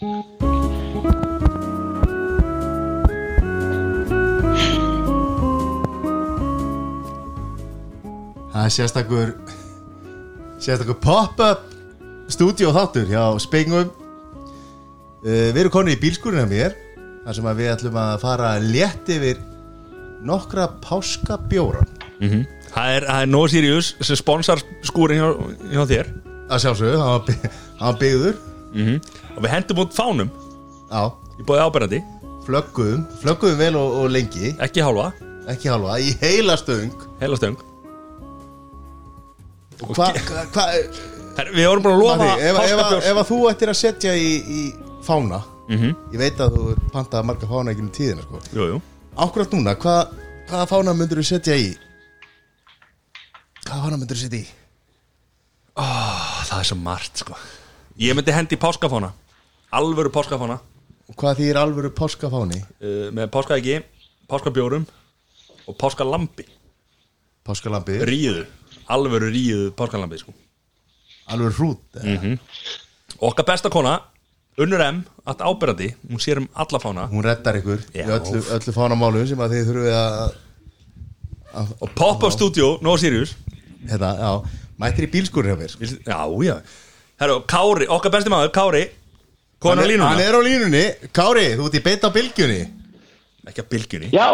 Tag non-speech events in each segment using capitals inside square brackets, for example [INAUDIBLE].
Það er sérstakur sérstakur pop-up stúdíu þáttur hjá Spengum. Uh, Við erum konið í bílskúrina mér þar sem við ætlum að fara létt yfir nokkra páskabjóra. Það er, það er No Sirius sem sponsar skúrin hjá, hjá þér. Að sjálfsögðu, hann var, var byggður og við hendum út fánum. Já, í bóði áberandi, flögguðum flögguðum vel og, og lengi. Ekki hálfa. Ekki halva, í heila stöng. Heila stöng. Og hvað hva, hva, Her, Við vorum búin að lofa Matti, ef, ef, ef, páskabjórs ef að þú ættir að setja í, í fána ég veit að þú pantaði marga fána ekki um tíðina sko. Jú, jú. Akkurat núna, hvað, hvaða fána myndur þú setja í? Hvaða fána myndur þú setja í? Ah, Það er svo margt sko Ég myndi hendi páskafána. Alvöru páskafána. Hvað þýr alvöru páskafáni? uh, Með páskaæki, páskabjórum Og páskalambi Páskalambi, Ríðu, alvöru ríðu páskalambi sko. Alvöru hrút mm Okkar besta kona, Unnur M Allt áberandi, hún sér um alla fána. Hún reddar ykkur í Já. öllu, öllu fánamálum sem að þið þurfið að, að Og pop-up studio, No Sirius. Hérna, já, mættir í bílskúrin hjá mér. Við- Já, já Herru, Kári, okkar besti maður, Kári Hann er- línuna Hann er á línunni, Kári, þú ert í beitt á bylgjunni. Ekki að bylgjunni. Já,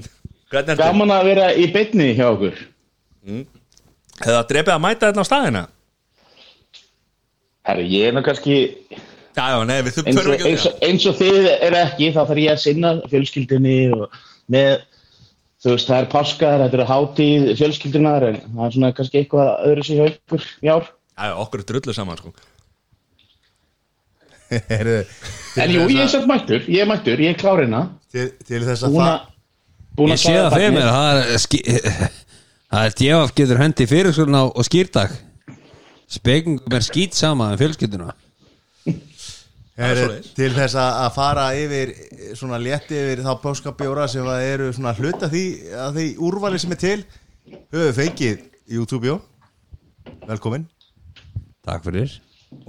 [LAUGHS] Hvernig ertu? gaman að vera í beinni hjá okkur. Hefði það drepið að mæta þetta á staðina? Herri, ég er nú kannski Já, já, nei, við þurfum og, ekki eins, og, eins og þið er ekki þá þarf ég að sinna fjölskyldinni og með þú veist, það er páskar, þetta er hátíð fjölskyldunar en það er svona kannski eitthvað öðru sig hjá ykkur í ár Já, já, okkur er drullu saman, sko. [LAUGHS] En jú, ég er samt mættur, ég er mættur, ég er klárina til, til þess að það Ég sé það fyrir mér Það er, [LAUGHS] það er djefaf getur hendi fyrir svona og skýrdag Spekingum er skýt sama en fjölskylduna. Svoleiðis. til þess að fara yfir svona létti yfir þá páskabjóra sem að eru svona hluta því að því úrvali sem er til við fengið YouTube-jó velkomin Takk fyrir.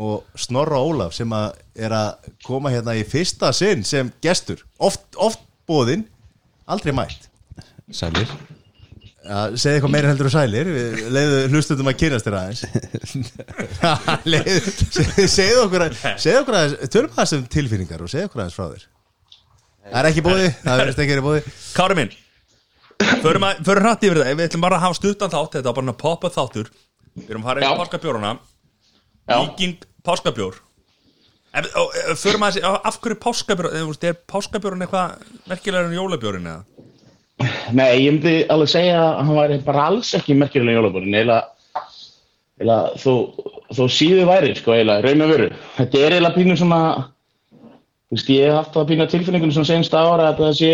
Og Snorra Ólaf sem að er að koma hérna í fyrsta sinn sem gestur. Oft, oft bóðinn, aldrei mætt. Sælir. Ja, segðu eitthvað meira heldur og sælir. Við leiðu hlustundum að kynast þér aðeins. [LAUGHS] [LAUGHS] Leiðu, segðu okkur að, segðu okkur að tölum aðeins um tilfinningar og segðu okkur aðeins frá þér. Það er ekki bóði, það verðist ekki verið bóði Kári minn Förum, að, förum hrætt yfir það, við ætlum bara að hafa stuttan þátt Þetta var bara að poppa þáttur. Við erum að fara í páskabjóruna Já. Viking páskabjór. Eh, Förum að af hverju páskabjór Er páskabjórun eitthvað merkilegur en jólabjórin eða? Nei, ég myndi alveg segja að hann væri bara alls ekki merkjulega jólabúrin eiginlega, eiginlega þó, síðu væri, sko, eiginlega, raun og veru. Þetta er eiginlega pínu svona þú veist, ég hef haft það pínu á tilfinningunum svona sensta ára að það sé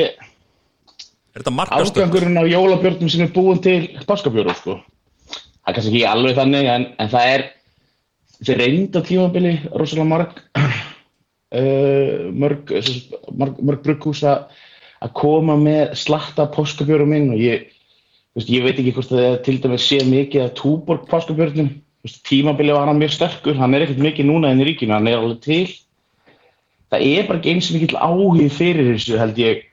Er afgangurinn á jólabjörnum sem er búin til páskabjóru, sko. Það er kannski ekki alveg þannig en, en það er þessi reynd á tímabili rosalega marg uh, [CLEARS THROAT] mörg, mörg, mörg brugghús að koma með slatta páskabjörum inn og ég, veist, ég veit ekki hvort það til dæmis sé mikið að túborg páskabjörnum. Tímabili var hann mjög sterkur hann er ekkert mikið núna inn í ríkinu, hann er alveg til. Það er bara ekki eins og mikill áhug fyrir þessu held ég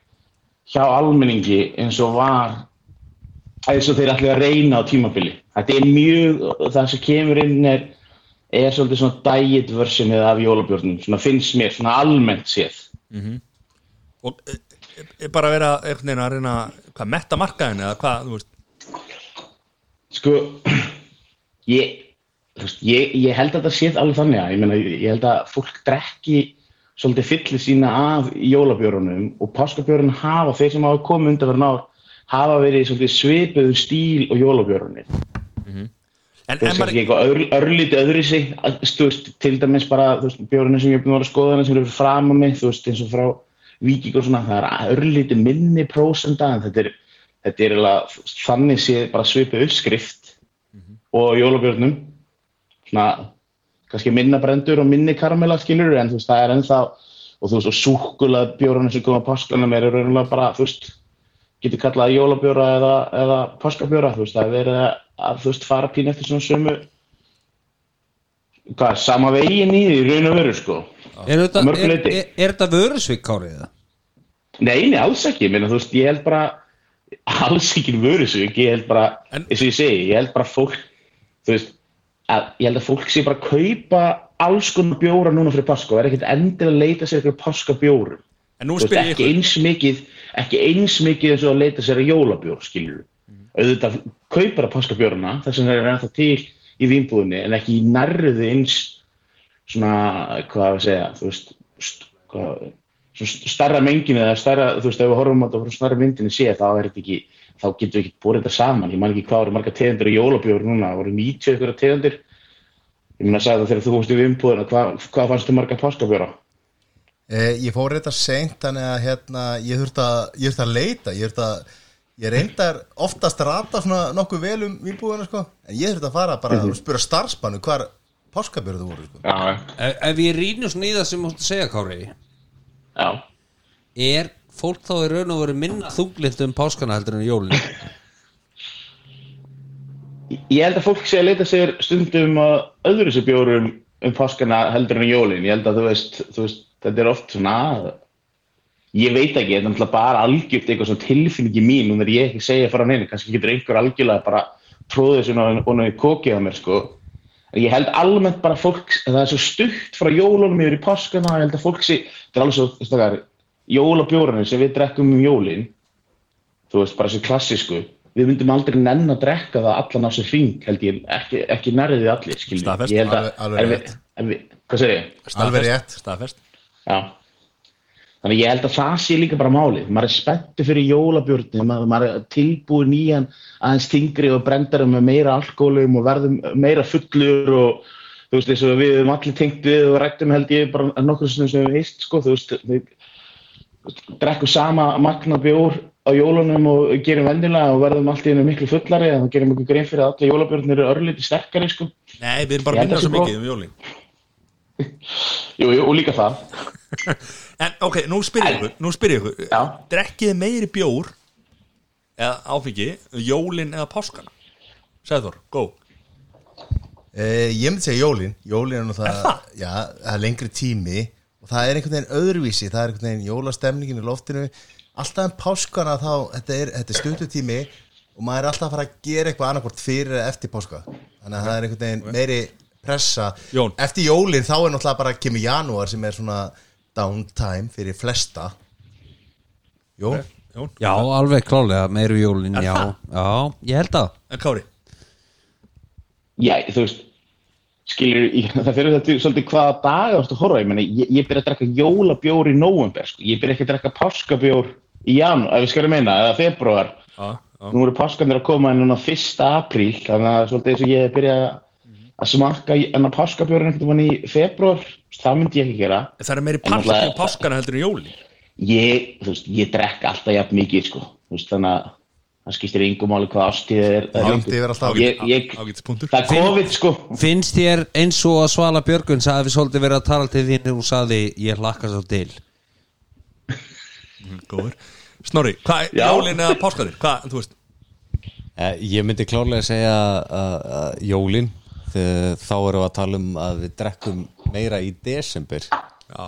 hjá almenningi eins og var eins og þeir ætli að reyna á tímabili þetta er mjög, það sem kemur inn er, er svolítið svona diet versionið af jólabjörnum svona finnst mér, svona almennt séð. Og eh, er bara að vera einhvern veginn að reyna Hvað, metta markaðin eða hvað, þú veist? Sko, [CLEARS THROAT] ég, þú veist, ég, ég held að þetta sé alveg þannig að ég, meina, ég held að fólk drekki svolítið fyllir sína af jólabjörunum og páskabjörun hafa, þeir sem hafa komið undan verið ár, hafa verið svolítið svipuðu stíl og jólabjörunir. En, en maður, eitthvað ör, örlítið öðru sig, þú veist, til dæmis bara, björunir sem ég er búin að skoða hana sem eru fram á mig, þú veist, eins og frá Víking og svona, það er örlítið minni prósenda, en þetta er, þetta er veist, þannig sé bara svipuð uppskrift og jólabjörnum svona kannski minna brendur og minni karamella skilur en þú veist það er ennþá og þú veist og súkulað bjórunum sem koma á páskanum er raunlega bara þú veist getur kallað jólabjóra eða, eða páskabjóra þú veist það er verið að þú veist fara pín eftir svona sömu hvað, sama veginn í því, raun og veru sko Er þetta, er, er, er þetta vörusvík kárið það? Nei, nei, alls ekki, meina, þú veist, ég held bara alls ekki vörusvík, ég held bara, En- eins og ég segi, ég held bara fólk, þú veist, að, ég held að fólk sé bara að kaupa alls konar bjóra núna fyrir paska og er ekkert endilega að leita sér eitthvað. En nú Þú veist, ekki ykkur eins mikið, ekki eins mikið eins og að leita sér að jólabjór, skiljur. Auðvitað kaupar að paska bjórna, þess vegna er ennþá til í vínbúðinni, en ekki í nærriði eins svona, hvað að segja, þú veist, st hvað, starra menginu eða starra, þú veist, ef við horfum á þetta frá starra myndinni sé, þá er þetta ekki, þá getum við ekki búið þetta saman. Ég man ekki hvað eru marga tegundir í jólabjór núna, það voru 90 ykkur tegundir. Ég meina að segja það þegar þú fórst í vínbúðina, hvað, hvað fannst þú marga paskabjóra? Eh, ég fór þetta seint þannig að hérna, ég þurfti að, að leita ég þurfti að, ég reyndar oftast rata svona nokkuð vel um vínbúðina sko, en ég þurfti að fara bara Mhm. og spura starfspannu hvar páskabjörðu voru sko. Já, Ef, ef ég rýnur svona í það sem þú segja kári já. Er fólk þá í raun og veru minna þunglind um páskana heldur en jólin? Ég held að fólk sé að leita sér stundum að öðru sér bjórum um páskana heldur en jólin. Ég held að þú veist, þú veist, þetta er oft svona, ég veit ekki, þetta er náttúrulega bara algjört eitthvað svona tilfinningi mín, nú er ég ekki að segja frá neina, kannski getur einhver algjörlega bara tróðið svona og náðu kokið á mér, sko. En ég held almennt bara fólk, það er svo stutt frá jólunum yfir í páskana, ég held að fólk sé, þetta er alveg svo, það er, jólabjórunum sem við drekkum um jólin, þú veist, bara þessi klassísku við myndum aldrei nenn að drekka það allan á sér hring, held ég, ekki, ekki nærðið allir, Staðfest. ég held að, Alveg- alveg? Alveg rétt. Staðfest Já þannig ég held að það sé líka bara málið. Maður er spenntu fyrir jólabjörnum maður, maður er tilbúið nýjan aðeins þingri og brendarum með meira alkoholum og verðum meira fullur og þú veist eins og við höfum allir tengt við og rættum held ég bara nokkur sem við heist sko, þú veist við drekkum sama magna bjór á jólunum og gerum vendilega og verðum allt í hennu miklu fullari en þá gerum við grein fyrir að allir jólabjörnir eru örlítið sterkari sko. Nei, við erum bara að að svo mikið um jólin. [LAUGHS] Jú, jú, og líka það [LAUGHS] En ok, nú spyr ég ykkur, nú spyr ég ykkur. Drekkið þið meiri bjór eða áfengi, jólin eða páskana? Sæður, go. Eh, ég myndi segja jólin. Jólin er nú það, já, það er lengri tími og það er einhvern veginn öðruvísi. Það er einhvern veginn jólastemningin í loftinu. Alltaf en páskana þá þetta er, þetta er stundu tími og maður er alltaf að fara að gera eitthvað annarkvort fyrir eða eftir páska. Þannig að það er einhvern veginn meiri pressa. Jón. eftir jólin þá er náttúrulega bara kemur janúar sem er svona downtime fyrir flesta. Jón? Jón, Já, alveg klálega, meiru jólin, já? Já, ég held að en Kári? Já, þú veist skilur, ég, [LAUGHS] það fyrir þetta svolítið hvaða þú ert að horfa, ég meni, ég, ég byrja að drekka jólabjór í nóvember, sko, ég byrja ekki að drekka páskabjór í janúar, ef við skilum meina, eða februar, Já, já. Nú eru páskanir að koma en núna 1. apríl, þannig að svolítið eins og ég byrja að smakka enna páskabjórin einhvern veginn í februar, það myndi ég ekki gera, Það er meiri náttúrulega- um páskana heldur en jólin. Ég, þú veist, ég drekka alltaf jafn mikið, sko, þú veist, þannig að það skiptir yngum máli hvað ástíð er, er Langt yfir alltaf. ég, ég, Ágætis punktur. það er COVID, sko, Finnst þér eins og að Svala Björgun sagði við svolítið verið að tala til þín og hún sagði ég hlakka svo til. Góður. Snorri, hvað, jólin eða páskanir? Hvað, þú veist. Eh, Ég myndi klárlega segja að, að jólin þá erum við að tala um að við drekkum meira í desember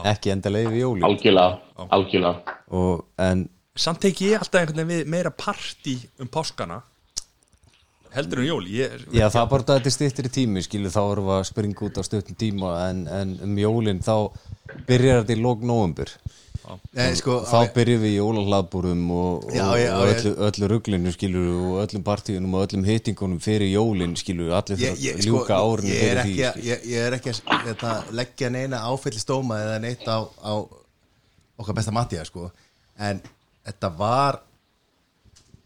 ekki endilega yfir jólin. Algjörlega, algjörlega. og, en Samt teki ég alltaf einhvern veginn við meira parti um páskana heldur en jól. Ég, já það er bara að þetta er stýttir í tími skilu þá erum við að springa út á stuttum tíma en, en um jólin þá byrjar þetta í lók nóvembur Nei, sko, þá byrjum við í jólahlaðbúrum og, Já, og, já, og öllu, öllu ruglinu skilur og öllum partíunum og öllum hittingunum fyrir jólin skilur allir ég, ég, að sko, ljúka árinu ég er fyrir ekki, því að- ég, ég er ekki að hérna, leggja neina áfællistóma eða neitt á, á okkar besta Mattia sko. en þetta var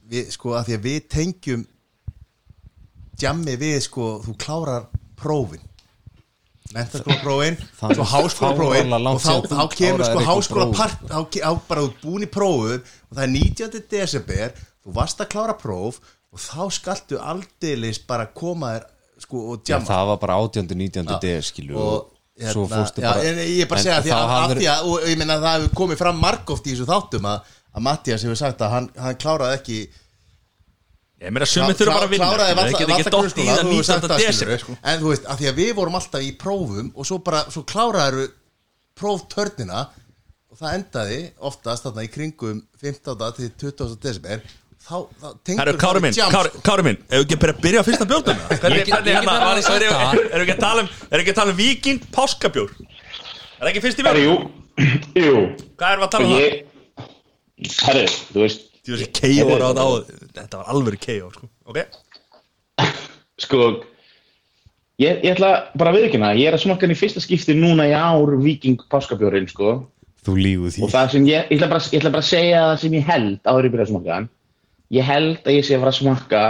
við, sko, að því að við tengjum djammi við sko, þú klárar prófin er svo háskólaprófin og þá, þá kemur sko háskólapart þá, ke- þá bara ert búin í prófum og það er 19. desember þú varst að klára próf og þá skaltu aldeilis bara koma þér sko og Já, djamma það var bara 18. 19. Já. des skilu og svo hérna, fórstu já, bara en ég er bara að segja því að, að því að og ég meina að það hefur komið fram margóft í þessu þáttum að, að Mattias hefur sagt að hann, hann kláraði ekki Ég meina sumir þurfa bara að vinna geta valla ekki dótt í það þú hefur sagt 19. það, desember skilurðu. sko. en þú veist, af því að við vorum alltaf í prófum og svo bara, svo kláraði próftörnina og það endaði oftast þarna í kringum 15. til 20. desember þá, þá tengdur Herru, Kári minn, Kári, Kári minn Ef við ekki bara að byrja á fyrsta bjórnum [LAUGHS] hérna Erum það. við ekki að tala um Erum við ekki að tala um Viking Páskabjór Er ekki fyrst í verð? jú, [CLEARS THROAT] jú Hvað erum við að tala um það? Herri, þú veist Þú veist, KO var á þetta á Þetta var alveg KO, sko. Ok? [LAUGHS] Sko ég, ég ætla bara að viðkynna ég er að smakka hann í fyrsta skipti núna í ár Viking páskabjórin sko. Þú lígu því. Og það sem ég, ég ætla bara, ég ætla bara að segja það sem ég held áður ég byrja að smakka hann ég held að ég sé að fara að smakka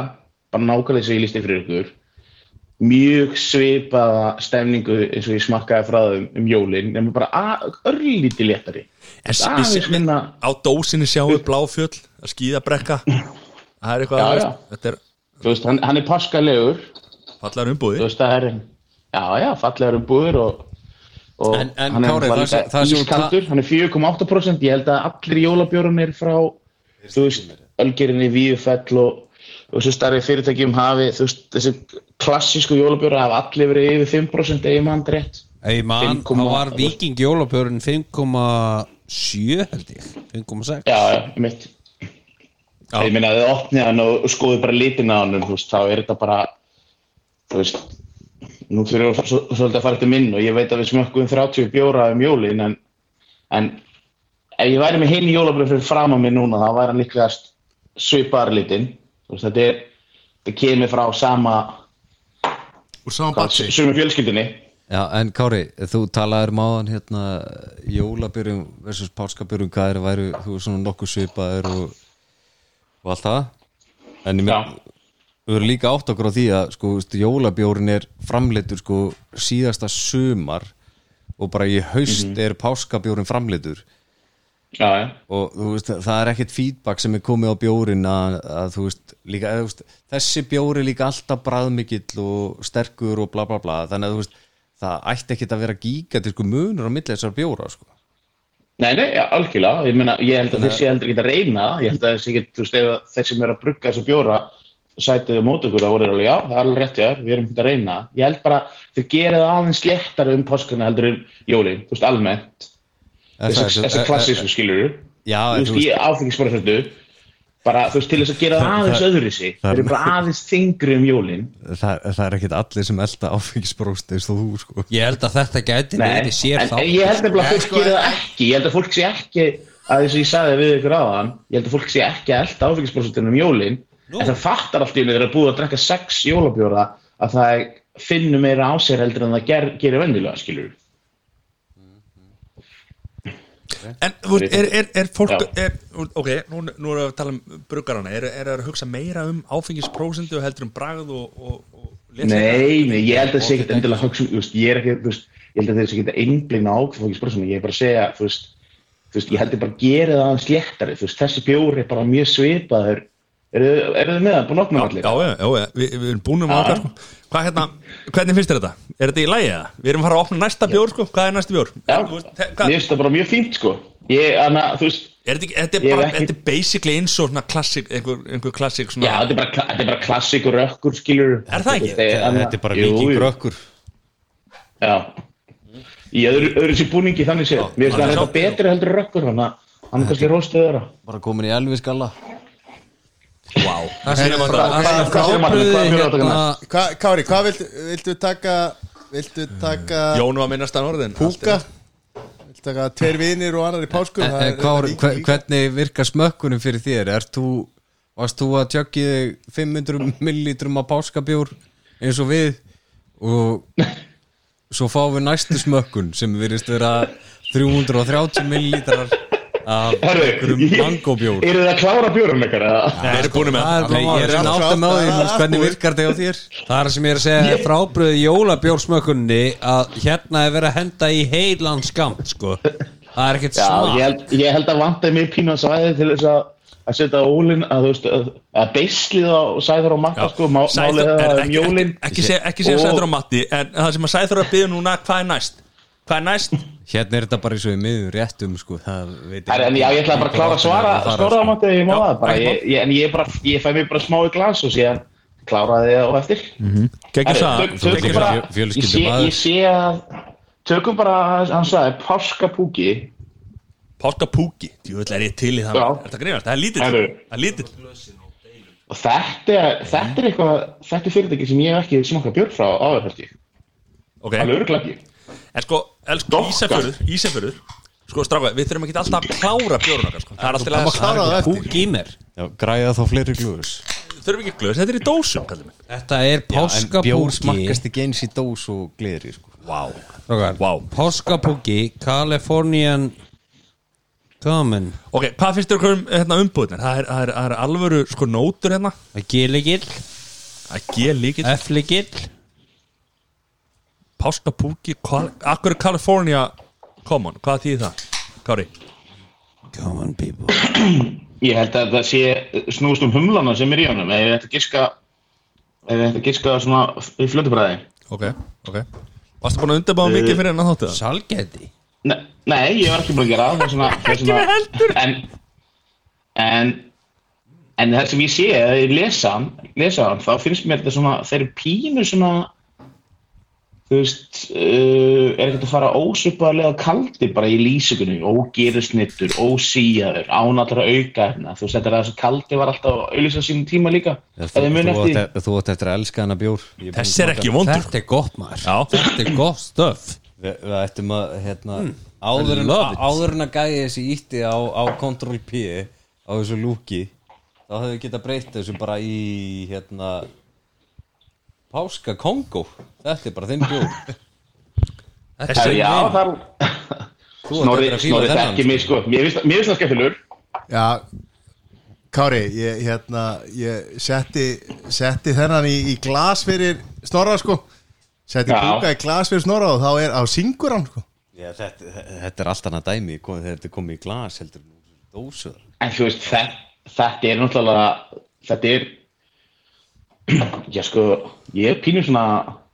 bara nákvæmlega sem ég lísti fyrir ykkur mjög svipaða stemningu eins og ég smakkaði frá þeim um jólin nema bara að- örlítið léttari. En aðeins minna Á dósinni sjáum við bláfjöll Að skýða brekka Það er eitthvað Já, já. Þetta er veist, hann, hann er páskalegur fallar þú umbúði veist, það er já, já, fallegar um búður og, og En- en hann er bara það það ískaldur. Hann er 4,8% ég held að allir jólabjórunir frá þú veist, Ölgerinni, Víðufell og, og þessu starfi fyrirtækjum hafi veist, þessi klassísku jólabjóra hafa allir verið yfir 5% ef ég mann rétt Ei mann, 5,8. það var Viking jólabjörn 5,7 held ég 5,6 já, ég mitt Já. ég minna að þið opnið hann og skoðið bara litin á hann þá er þetta bara þú veist nú fyrir við svo, svolítið að fara til minn og ég veit að við smökkum 30 bjóra um jólin en, en ef ég væri með heim jólabröð fyrir fram á mig núna þá væri hann litin þú veist, þetta er þetta kemur frá sama úr saman batsi sömu fjölskyldinni Já, en Kári, þú talaðir um áðan hérna jólabyrjum versus páskabyrjum hvað er að væru, þú er svona nokkuð svipaðir og, og allt það. En ég með við erum líka átt okkur á því að sko, jólabjórin er framleitur sko, síðasta sumar og bara í haust Mhm. er páskabjórin framleitur já, já, og veist, það er ekkert feedback sem er komið á bjórin að, að veist, líka, veist, þessi bjóri líka alltaf bræðmikill og sterkur og bla bla bla. Þannig að það ætti ekkert að vera gigantísku munur á milli þessar bjóra sko. Nei, nei, já, algjörlega, ég meina, ég held að þeir sé heldur ekki að reyna. Ég held að þessi þeir sem er að brugga þessu bjóra sætið á mót okkur, það voru alveg, já, það er alveg rétt, já, við erum ekki að reyna. Ég held bara, þeir gera það aðeins léttara um páskana heldur um jólin, þú veist, almennt, þessi klassísku skilur Já, þú veist, þú í áfengisbröðsöldu, bara, þú veist, til þess að gera það aðeins öðru sig, það er- þeir eru bara aðeins þingri um jólin. það, það er ekkert allir sem elda áfengisbróst eins og þú sko. Ég held að þetta gæti verið sér þá ég held að fólk sko, gera það ekki. Ég held að fólk sé ekki að þess að ég sagði við ykkur áðan ég held að fólk sé ekki að elda áfengisbrósutinu um jólin. En það fattar allt í henni þegar það er búið að drekka sex jólabjóra að það finnur meira á sér heldur en það ger, gerir vendilega skilur En er, er, er fólk er, Ok, nú, nú erum við að tala um bruggarana. Er, er það að hugsa meira um áfengisprósentu heldur um bragð og, og, og? Nei, nei, ég held að það sé ekkert endilega hugsa um, ég er ekki, þú veist, ég held að þeir sé ekki að einblina á áfengisbrósutinu, ég er bara að segja, þú veist, þú veist, ég held að bara gera það aðeins léttari, þú veist, þessi bjóri er bara mjög svipaður, eru er þið með það, búin að opna Já, allir? já, já, já, við, við erum búin um okkar sko. Hvað hérna, hvernig finnst þér þetta? Er þetta í lagi eða? Við erum að fara að opna næsta bjór sko, hvað er næsta bjór? Já, mér hvað- finnst það bara mjög fínt sko. Ég, anna, þú veist Er þetta ekki, þetta er bara, þetta er basically eins og svona klassik, einhver, einhver klassik Já, svona þetta er bara, þetta er bara klassíkur rökkur skilur Er það ekki? þetta er bara mikið grökkur Já. Í öðru, öðru sér búningi þannig séð. Mér finnst Já, það já. þetta betri heldur rökkur Þannig að hann er kannski róstuð þeirra. Bara komin í elvi skalla Wow Það hvað- hérna? Hva, Kári, hvað viltu, taka viltu taka Jón var minnast að orðin púka? Viltu taka tveir vinir og annar í páskum? Er- er hvernig virkar smökkunum fyrir þér? Varst þú að þig 500 millilítrum af páskabjór eins og við og svo fáum við næstu smökkun sem virðist vera 330 millilítrar af einhverjum mangóbjór Eru það að klára björn ekkert? Nei, erum búin með Það er ég er Það að klárt, með á því það er hvernig virkar þetta á þér. Það er sem ég er að segja frábröði jólabjórsmökkunni að hérna er verið að henda í heilan skamt sko. Það er ekkert Já, smá ég held, ég held að vantaði mig pínu að svæði til þess að að setja ólinn að að, að beislið á sæður og matta sko má, það er, um ekki, ekki, ekki, ekki segja Sæður og Matti en það sem að Sæður að byggja núna, hvað er næst? Hvað er næst? Hérna er þetta bara eins og í miðum réttum sko Það veit Herri, En já, ég ætla bara að klára að svara Skóra á mátu, ég má Já, það bara, ég, ég, En ég, bara, ég fæ mér bara smá í glas og síðan kláraði það á eftir. Gekki Herri, það Ég sé, ég að Tökum bara, hann sagði, páskapúki. Páska púki Jú, er ég til í það. Er það grínast? Það er lítill. Herru. Það er lítill. Og þetta, er- þetta er eitthvað Þetta er fyrirtæki sem ég hef ekki smakað björn frá áður held ég. Ok. Alveg örglega ekki En sko. Ísafjörður Ísafjörður Sko, stráka, við þurfum ekki alltaf að klára bjórun okkar sko. Það er alltaf má klára það eftir Já, græða þá fleiri glúðus Þurfum ekki glöðs, þetta er í dósum, Þetta er En bjór páskapúki smakkast ekki eins í dós og gleðri sko. Strákar, Vá. Páskapúki Californian Common. Ok, hvað finnst þér um hérna, umbúðnir? Það er, það, er, það er alvöru sko nótur hérna. G-legill Það er G-líkill F-legill Páska púki Akkur er California? Common, hvað þýðir það? Kári? Common people. Ég held að það sé snúst um humlana sem er í honum Ef ég ætti að giska Ef ég ætti að giska svona í flöndubræði Ok, ok. Varstu búin að undirbáða mikið fyrir hennan þáttu það? Salgæti Nei, nei, ég var ekki búin að gera það, svona, er svona, heldur En En En það sem ég sé, ef ég lesa hann Lesa hann, þá finnst mér þetta svona Þeir eru pínu svona Þú veist uh, Er ekkert að fara ósvipaðlega kaldir Bara í lýsingunni, ógerusnittur Ósíjaður, ánallra auka hérna. Þú veist, þetta er það sem kaldi var alltaf að auðlýsa sínum tíma líka. Þú, eftir átt, þú átt eftir að elska hana bjór. Ég er er að ekki vondur. Þetta er gott maður. Já. Þetta er gott stöf. Við, ættum að hérna, it. áður en að gæja þessi ítti á, á Ctrl P á þessu lúki þá hefðu við getað breytt þessu bara í hérna Páska Kongo þetta er bara þinn bjór. [LAUGHS] Þetta er Já, þar Snorri, Snorri þekki mig sko. Mér finnst það skemmtilegur. Já, Kári, ég, hérna, ég setti, setti þennan í, í glas fyrir Snorra, sko. Setti Já. búka í glas fyrir Snorra og þá er á syngur hann, sko. Já, þetta, þetta er allt annað dæmi. Þetta er komið í glas heldur en dósur. En þú veist, þetta, þetta er náttúrulega, þetta er, já sko, ég er pínu svona,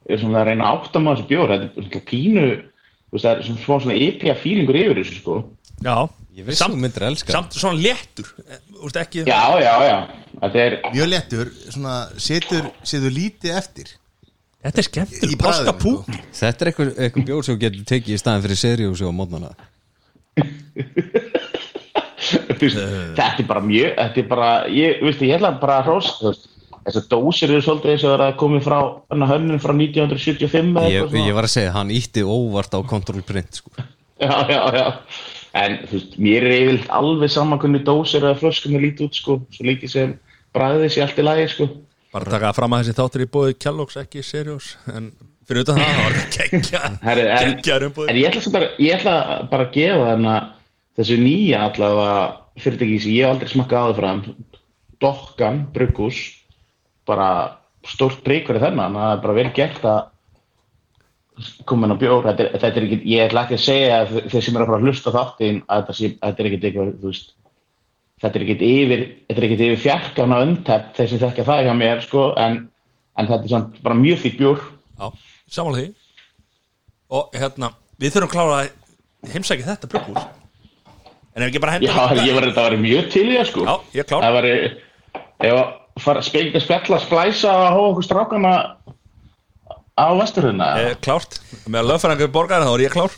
er svona að reyna að átta maður þessu bjór, þetta er svona pínu, þú veist, það er svona smá svona IPA feelingur yfir þessu sko. Já. Ég vissi þú myndir að elska Samt svona léttur eh, Þú veist ekki Já, já, já, þetta er, Mjög lettur, svona, setur, setur lítið eftir. Þetta er skemmtur Páska púki sko. Þetta er eitthvað, eitthvað bjór sem getur tekið í staðin fyrir seriósi á mótnana. Þetta er bara mjög, þetta er bara, ég, þú veist, ég ætla bara að hrósa, þú veist, þessar dósir eru svolítið eins og það er að komið frá, hana hönnun frá 1975 eða ég, ég var að segja, hann ítti óvart á Ctrl Print sko. [LAUGHS] Já, já, já. En þú veist, mér er yfirleitt alveg saman hvernig dósir eða flöskum er lítið út, sko, svo líkið sem bræðið sé allt í lagi, sko. Bara að taka fram að þessi þáttur í bóði Kellogg's ekki seriós En fyrir utan það, það var [LAUGHS] þetta geggja Herri, en, Geggjaður en ég ætla, bara, ég ætla bara að gefa þarna þessu nýja allavega fyrirtæki sem ég aldrei smakkað áður fram Dokkan, Brugghús bara stórt breyk fyrir þennan það er bara vel gert að koma inn á bjór. Þetta er, þetta er ekki, ég ætla ekki að segja að þeir sem eru að fara að hlusta á þáttin að þetta, sé, þetta er ekkit eitthvað veist þetta er ekkit yfir, er yfir fjarkana öntepp þeir sem þekkja það hjá mér sko, en, en þetta er samt bara mjög fýtt bjór. Já, samanlega því. Og hérna, við þurfum að klára að heimsækja þetta brugghús En ef ekki bara henda Já, ég var þetta að vera mjög til í það sko. Já, ég klár. Það var, ef að fara að spjalla, splæsa hóa okkur strákana á vesturhuna. Eh, Klárt, með að lögfærangur borgar þá er ég klár.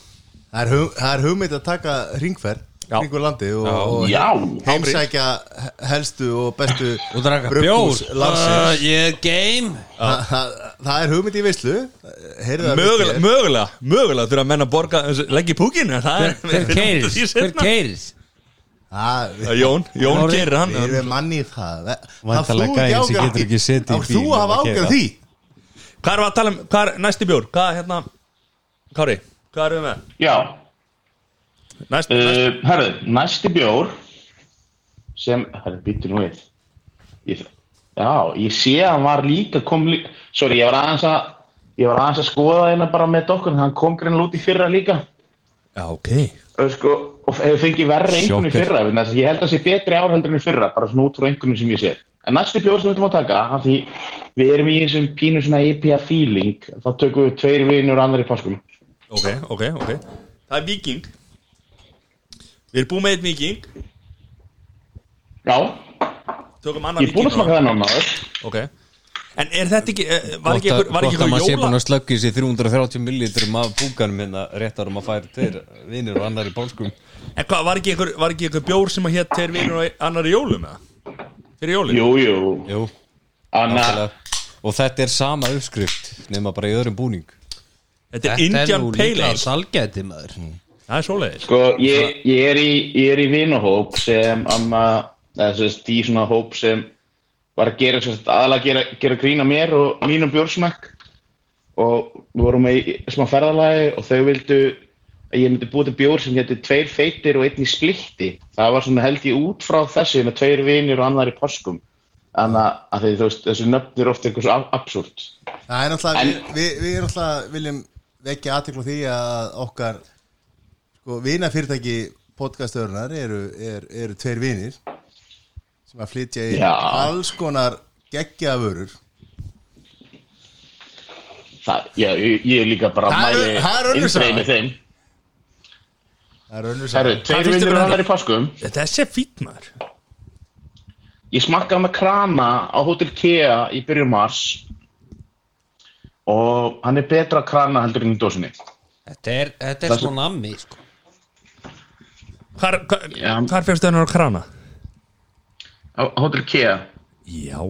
Það er, er hugmynd að taka ringferð Já. kringur landi og, og heimsækja helstu og bestu [LAUGHS] Og draka brugghús bjór. landsins. uh, Ég er game. Þa, það, það er hugmynd í veislu. Heyrðu það Mögulega, mögulega, mögulega þurfa að menna að borga leggja í púkinu Það? Er Hver keiris? Keiris? Það- Eh, Jón, [LAUGHS] Jón keirir hann. Við erum manni í það. Það Væntanlega gæinn sem getur ekki setið í Þú bíl að hafa ágjörð því? Hvað erum við að tala um, hvað er næsti bjór? Hvað er hérna, Kári, hvað erum við með? já. Næst, næst uh, Herðu, næsti bjór sem, herðu, býttu nú við. Ég, Já, ég sé að hann var líka kom líka, sorry, ég var aðeins að ég var aðeins að skoða hérna bara með dokkur hann kom greinlega út í fyrra líka. Já, ok. Og sko, og hefur fengið verri einhvern í fyrra vegna þess að ég held að það sé betri ár heldur en í fyrra bara svona út frá einhvern sem ég sé. En næstu bjór sem við ætlum að taka af því við erum í þessum pínu svona IPA feeling þá tökum við tveir vinur og annar í páskum. Ok, ok, ok. Það er viking Við erum búið með eitt viking Já, Tökum annan ég er búin að viking smaka þennan maður. Ok En er þetta ekki, eh, var ekki einhver, var að- maður sé búin að slöggja sér 330 millilitrum af búkanum hérna rétt árum að færa tveir vinir og annar í pálskum En hvað, var ekki einhver, var ekki einhver bjór sem að hétt Tveir vinur og annar í jólum eða? Fyrir jólum? Jú, jú. Jú, Anna, nákvæmlega. og þetta er sama uppskrift nema bara í öðrum búning. Þetta er Þetta er Indian nú Pale Ale. salgæti maður. Það er svoleiðis. Sko, ég, ég er í, er í vinahóp sem amma, sérst, í svona hóp sem var að gera, aðalega gera, gera grína mér og mínum bjórsmæk og við vorum í smá ferðalagi og þau vildu að ég myndi búið til bjór sem hétti tveir feitir og einn í splitti. Það var svona held ég út frá þessu með tveir vinir og annar í páskum. Þannig að því, veist, þessu nöfn er ofta eitthvað svo absúrt. Það er náttúrulega, við, við, við erum náttúrulega viljum vekja aðtekla því að okkar sko, vinafyrirtæki podcastörunar eru, er, eru tveir vinir sem að flytja í Já. alls konar geggjavörur það, já, ég, ég er líka bara Það er- mæli það er önnur saga. eindregið með þeim Það er önnur Herru, saga. tveir finnst þér vinir um þetta? í páskum Þessi er fýtt maður Ég smakkaði með krana á Hotel Kea í byrjun mars og hann er betra krana heldur en í dósinni. Þetta er, þetta er Það svona nammi sko. Hvar, hvar, Já. hvar fyrstu hennar á krana? Hotel Kea. Já.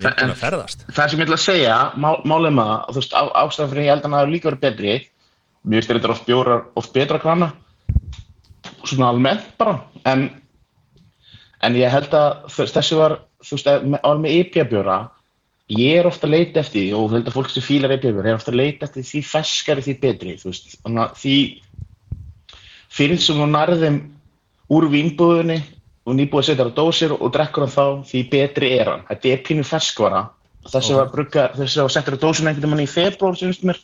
Það- að ferðast. Það sem ég ætla að segja, má, það, þú veist, ástæðan fyrir ég held að hann hafi líka verið betri, mér finnst þetta oft bjórar oft betra krana, svona almennt bara, en, en ég held að veist, þessi var, þú veist, með- á með IPA-bjóra, ég er ofta að leita eftir því og held að fólk sem fílar IPA-bjóra er ofta að leita eftir því feskari því betri, þú veist, þannig að því fyrir sem þú nærðum úr vínbúðinni og nýbúið að setja það á dósir og drekkur hann þá því betri er hann. Þetta er pínu ferskvara. Þessi var brugga, þessi var settur á dósinu einhvern veginn í februar sem, mér,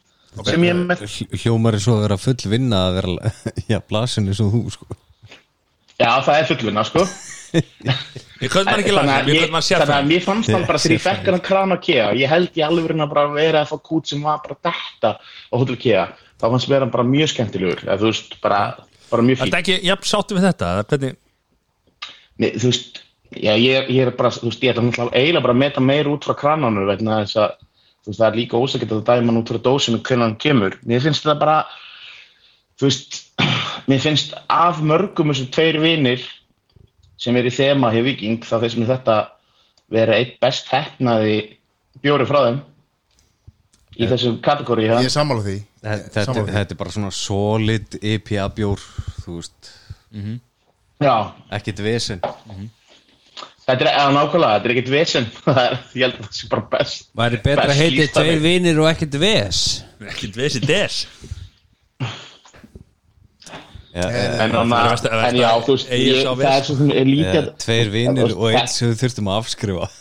sem ég er með. Hljómar er svo að vera full vinna að vera [LAUGHS] já, blasinu svo þú sko. Já, það er fullvinna, sko. Við köllum hann ekki að við ég- köllum hann þannig að mér fannst hann bara þegar ég fekk hann krana Kea, ég held í alveg að bara vera að fá kút sem var bara detta á Hotel Kea, þá fannst mér hann bara mjög skemmtilegur, eða þú veist, bara, bara mjög Nei, þú veist, já, ég, ég er bara, þú veist, ég ætla náttúrulega eiginlega bara að meta meir út frá krananum vegna þess að, þú veist, það er líka ósækjart að dæma hann út frá dósinu hvernig hann kemur. Mér finnst þetta bara, þú veist, [CLEARS THROAT] mér finnst af mörgum þessum tveir vinir sem er í þema hjá Viking, þá finnst mér þetta vera eitt best hefnaði bjóri frá þeim í þessum kategóri. Ég er sammála því þetta, því. þetta er bara svona solid IPA bjór þú veist, Já, ekkit vesen. Þetta er, eða nákvæmlega, þetta er ekkert vesen, [LAUGHS] Það er- ég held að það sé bara best. Væri betra best að þannig. tveir vinir og ekkert ves? Ekkert við þessi des ja, En, en, það er versta- en já, þú veist, ég, það er svo sem er ja, lítið Tveir vinir Já, og einn sem við þurftum að afskrifa. [LAUGHS]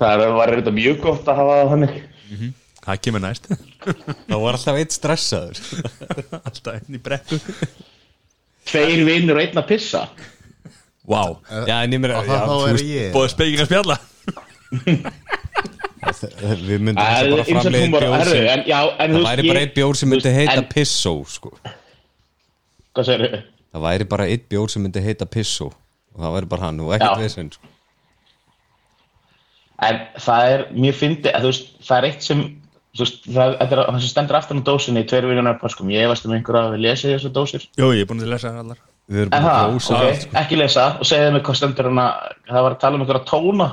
Það er- var þetta mjög gott að hafa það þannig Það kemur næst. [LAUGHS] Það var alltaf einn stressaður. [LAUGHS] Alltaf einn í brekku. Tveir vinnur og einn að pissa. Vá, Já, en ég það þá þú er ég. Búið speking að spjalla Við myndum er bara húmor bjór sem en, já, en, þú Það væri ég- bara einn bjór sem myndi heita Pissó sko. Hvað segir þau? Það væri bara einn bjór sem myndi heita Pissó og það væri bara hann og ekkert vesen sko. En það er, mér fyndi að þú veist, það er eitt sem veist, það, er það sem stendur aftan á dósinni í og páskum, ég efast um einhverja að við lesi þessu dósir. Jú, ég er búin að lesa það allar. En bara það, að ok, ekki lesa. Og segja mig hvað stendur hana það var að tala um einhverja tóna.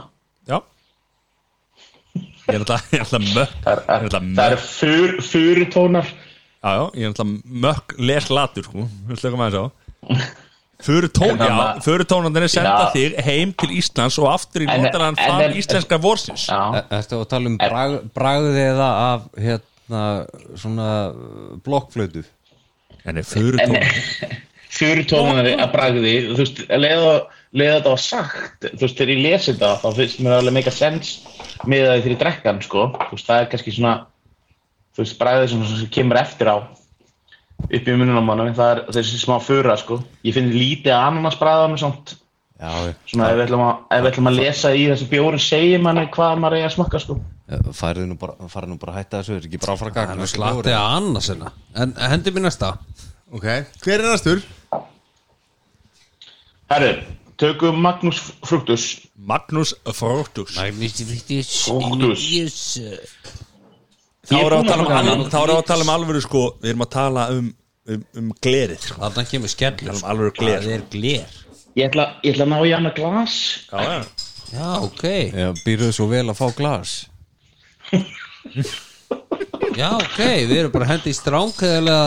Já. Ég er alltaf, mökk. Það er, er það er mökk. fyr, fyrirtónar Já, já, ég er alltaf mökk les latur sko Við slökum aðeins á Fyrir tón, já, fyrir tónandinn senda Já. þig heim til Íslands og aftur í fam en- íslenska vorsins. Er- Ertu að tala um brag, bragðið eða af hérna svona blokkflötu En er fyrir en [LAUGHS] tón fyrirtónar að bragði. Þú veist, leiða þetta var sagt. Þú veist, þegar ég lesi þetta þá finnst mér alveg meika sens með það þegar ég drekka hann sko, þú veist, það er kannski svona þú veist, bragðið sem, sem kemur eftir á upp í mununum á mann það er þessi smá fura sko. Ég finn lítið ananasbræðan og svona Já, svona ef við ætlum að, ef við ætlum að lesa í þessi bjóri segjum manni hvað maður er að smakka sko. Færðu nú bara, farið nú bara að hætta þessu Er ekki bara áfram Það er nú slatti að annars enna En hendi mér næsta. Ok, hver er næstur? Herru, tökum Magnús Fruktus Magnús Fortus Magnús Fruktus Þá Ég er erum við að búinn tala um, þá erum við að tala um alvöru sko Við erum að tala um, um, um glerið sko. Þarna kemur skellur Það er alveg gler, Það er gler. Ég ætla, ég ætla að ná í hana glas. Já, já. Já, ok. Já, býrðu svo vel að fá glas. Já, ok, við erum bara hendi í stráng eða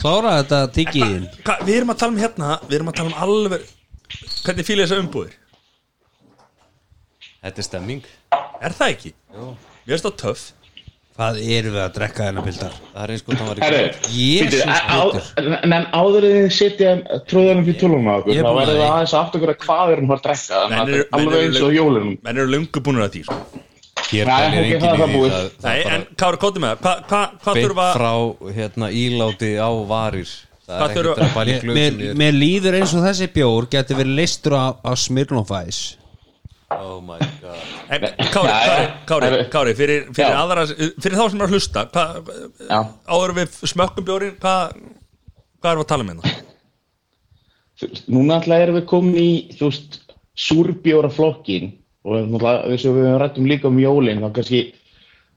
klára þetta tíkiðin Hva, Við erum að tala um hérna Við erum að tala um alveg Hvernig fýlir þessa umbúðir? Þetta er stemming. Er það ekki? Jú. Mér finnst það töff Hvað erum við að drekka þennan pildar? Það er eins og það var ekki á- en áður en þið sitja tróðanum fyrir tölunum á okkur er þá að verður því. það aðeins aftur okkur að hvað við erum að að drekka að eru- er alveg eru- eins og jólunum Menn eru löngu búinir að sko. Er er en Kári, kóttu með. Það þurfa frá hérna, íláti á varir. Er að Mér, líður eins og þessi bjór geti verið listur á, Ice Oh my god en, Kári, Kári, já. Kári, Herru. Kári fyrir, fyrir, aðra, fyrir þá sem er að hlusta hvað, Já. Áður við smökkum bjórin Hvað hva erum við að tala um hérna? Veist, núna alltaf erum við komin í þú veist, súrbjóra flokkin og náttúrulega þess að við höfum rættum líka um jólin þá kannski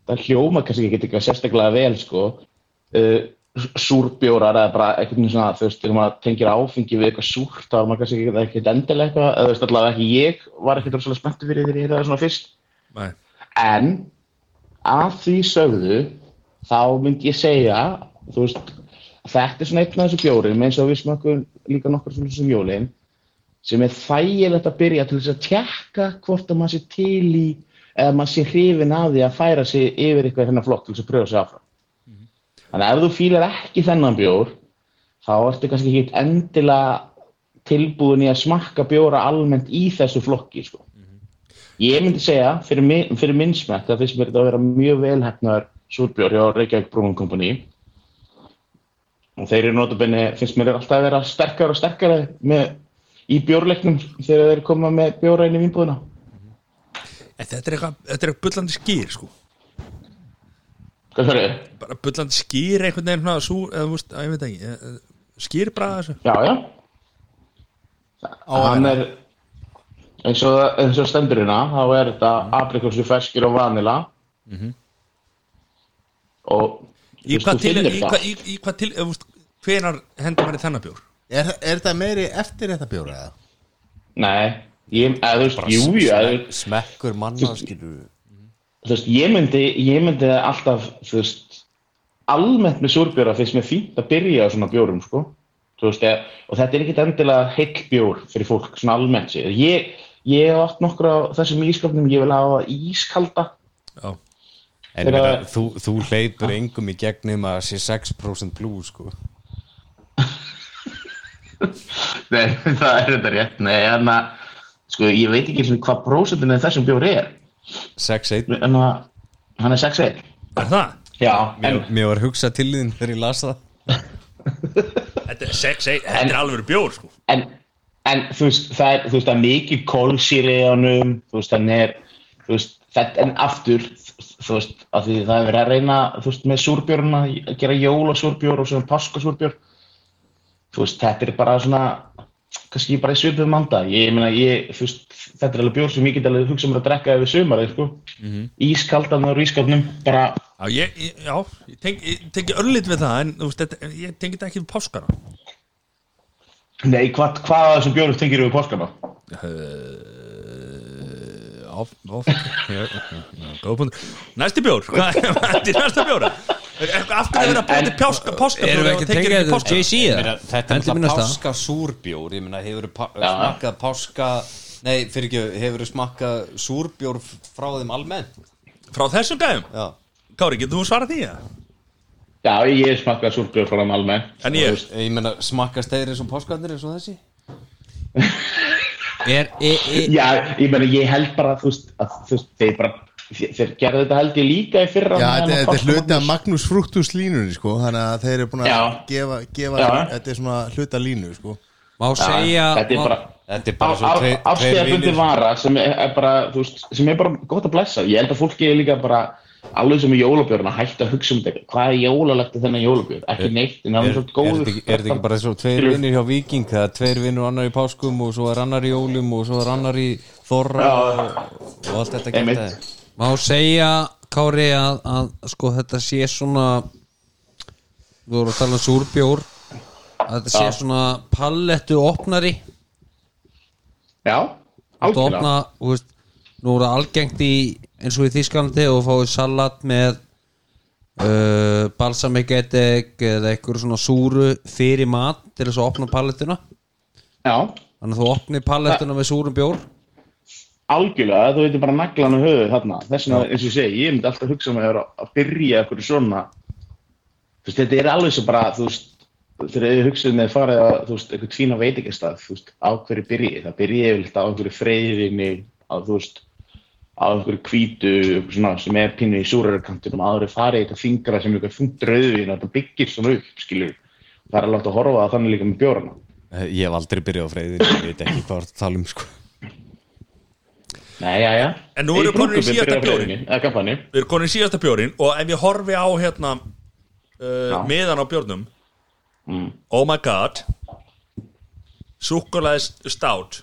það hljóma kannski ekki eitthvað sérstaklega vel sko uh, súrbjórar eða bara eitthvað svona þú veist, þegar maður tengir áfengi við eitthvað súrt þá er maður kannski ekki ekkert endilega eitthvað eða þú veist allavega ekki ég var ekkert rosalega spenntur fyrir þegar ég heyrði það svona fyrst Nei. En að því sögðu þá myndi ég segja þú veist, þetta er svona einn af þessu bjórum eins og við smakkum líka nokkur svona sem jólin sem er þægilegt að byrja til þess að tjekka hvort að maður sé til í eða maður sé hrifin af því að færa sig yfir eitthvað þennan flokk til þess að pröfa sig áfram þannig að ef þú fílar ekki þennan bjór þá ertu kannski ekki endilega tilbúin í að smakka bjóra almennt í þessu flokki sko. Ég myndi segja, fyrir, minn, fyrir minn smekk, það finnst mér þetta að vera mjög velhæfnar súrbjór hjá Reykjavík Brúnum Company og þeir eru notabenni, finnst mér alltaf að vera sterkar og sterkari með, í bjórleiknum þegar þeir koma með bjóra inn í vínbúðina. En þetta er eitthvað, eitthvað bullandi skýr sko. Hvað fyrir þið? bara bullandi skýr einhvern veginn svona sú, eða þú veist, að ég veit ekki skýr bara þessu. Já, já. Hann er, eins og, eins og stendur hérna, þá er þetta aprikósu ferskir og vanila og í þú veist, hvað til, í hvað, í, í hvað til, veist hvenar hendur maður í þennan bjór? Er, er þetta meiri eftir þetta bjóra eða? Nei, ég, eða þú veist, jú, jú, eða Smekkur manna skilur þú veist, ég myndi, ég myndi alltaf, þú veist, almennt með súrbjóra finnst mér fínt að byrja á svona bjórum, sko. Veist, eða, og þetta er ekkit endilega heill bjór fyrir fólk, svona almennt sér. Ég, ég hef átt nokkur á þessum ískapnum, ég vil hafa ískalda. já, En Þegar- meina, þú, þú hleypur engum í gegnum að sé 6% blú sko [LAUGHS] Nei, það er þetta rétt. Nei, en að, sko, ég veit ekki eins og hvað prósentinu þessum bjór er. 6-1 En að, hann er 6-1. er það? Já, en, Mér, mér var hugsað til þín þegar ég las það [LAUGHS] Þetta er 6, 1, þetta er alveg bjór sko en, en þú veist, það er, þú veist, það er mikið kólsýri í honum, þú veist, hann er, þú veist, þetta, en aftur, þú veist, að því það er verið að reyna, þú veist, með súrbjörna, að gera jólasúrbjór og svona páskasúrbjór, þú veist, þetta er bara svona, kannski bara í svipum manda, ég meina, ég, veist, þetta er alveg bjór sem ég get alveg hugsa mér að drekka yfir sumarið, sko, ískaldan og ískapnum, bara, Já, ég, ég, já, ég tengi, ég tengi örlit við það en veist, þetta, ég tengi þetta ekki við páskana. Nei, hvað, hvað af þessum bjórum tengir yfir páskana? Áf, áf [LAUGHS] punktur. Næsti bjór, [LAUGHS] hvað er næsta bjóra? Er eitthvað aftur að vera að búið til páska, páska Erum við ekki að tengja þetta JC Meina, eða? Þetta er Hendi mér alltaf næsta. páska súrbjór Ég meina, hefur smakkað páska Nei, fyrir ekki, hefur smakkað súrbjór frá þeim almennt Frá þessum gæðum? Já Kári, getur þú svarað því? eða? Já, ég smakkaði súrbjór frá þeim almennt. En ég, Ég meina, smakkast þeir eins og páskarnir eins og þessi [LAUGHS] Er, er, er, Já, ég meina, ég held bara, að þú veist, þeir bara, þeir, gerðu þetta held ég líka í fyrra. Já, þetta, er hluti af. Magnús Fructus línunni sko Þannig að þeir eru búin að gefa, gefa. Þetta er svona hluta línu sko Má segja Þetta er bara Þetta er bara svo tveir- tveir Afstíðabundi vinir. vara sem er, bara, veist, sem er bara gott að blessa Ég held að fólki er líka bara alveg sem í jólabjörn að hætta að hugsa um þetta hvað er jólalegt að þennan jólabjörn ekki neitt, en það Er, svo er, góður þetta ekki- er þetta ekki bara svo tveir vinnir hjá Viking það er tveir vinnur annar í páskum og svo er annar í jólum og svo er annar í þorra og, og allt þetta geta Má segja, Kári, að, að sko þetta sé svona Þú voru að tala um súrbjór að þetta sé svona pallettu opnari. Já, algjörlega. Nú voru algengt í eins og í Þískalandi og fáið salat með uh, balsamiketek eða eitthvað svona súru fyrir mat til þess að opna pallettuna Já, Þannig að þú opni pallettuna með súrum bjór algjörlega, þú veitir bara naglan og höfuð þarna. Þess vegna, eins og ég segi, ég myndi alltaf hugsa um að, að byrja eitthvað svona. Þú veist, þetta er alveg svo bara þú veist, þegar þið hugsaðu með farið að þú veist, eitthvað tvína veitingastað þú veist, á hverju byrji, það byrji yfirleitt á einhverju freyðinni, á þú veist á einhverju eitthvað svona, sem er pínu í súrarkantinum en farið þetta fingra sem er eitthvað þungt rauðvin og þetta byggir svona upp, skilur það er alveg að horfa að þannig líka með bjórana. Eh, Ég hef aldrei byrjað á freyðin ég veit ekki hvað það tala um sko Nei, já, já. En nú erum við komin í síðasta kampanju Við erum konið í síðasta bjórin og ef ég horfi á hérna uh, Já. miðan á bjórnum Mm. Oh my god Súkkulaði stát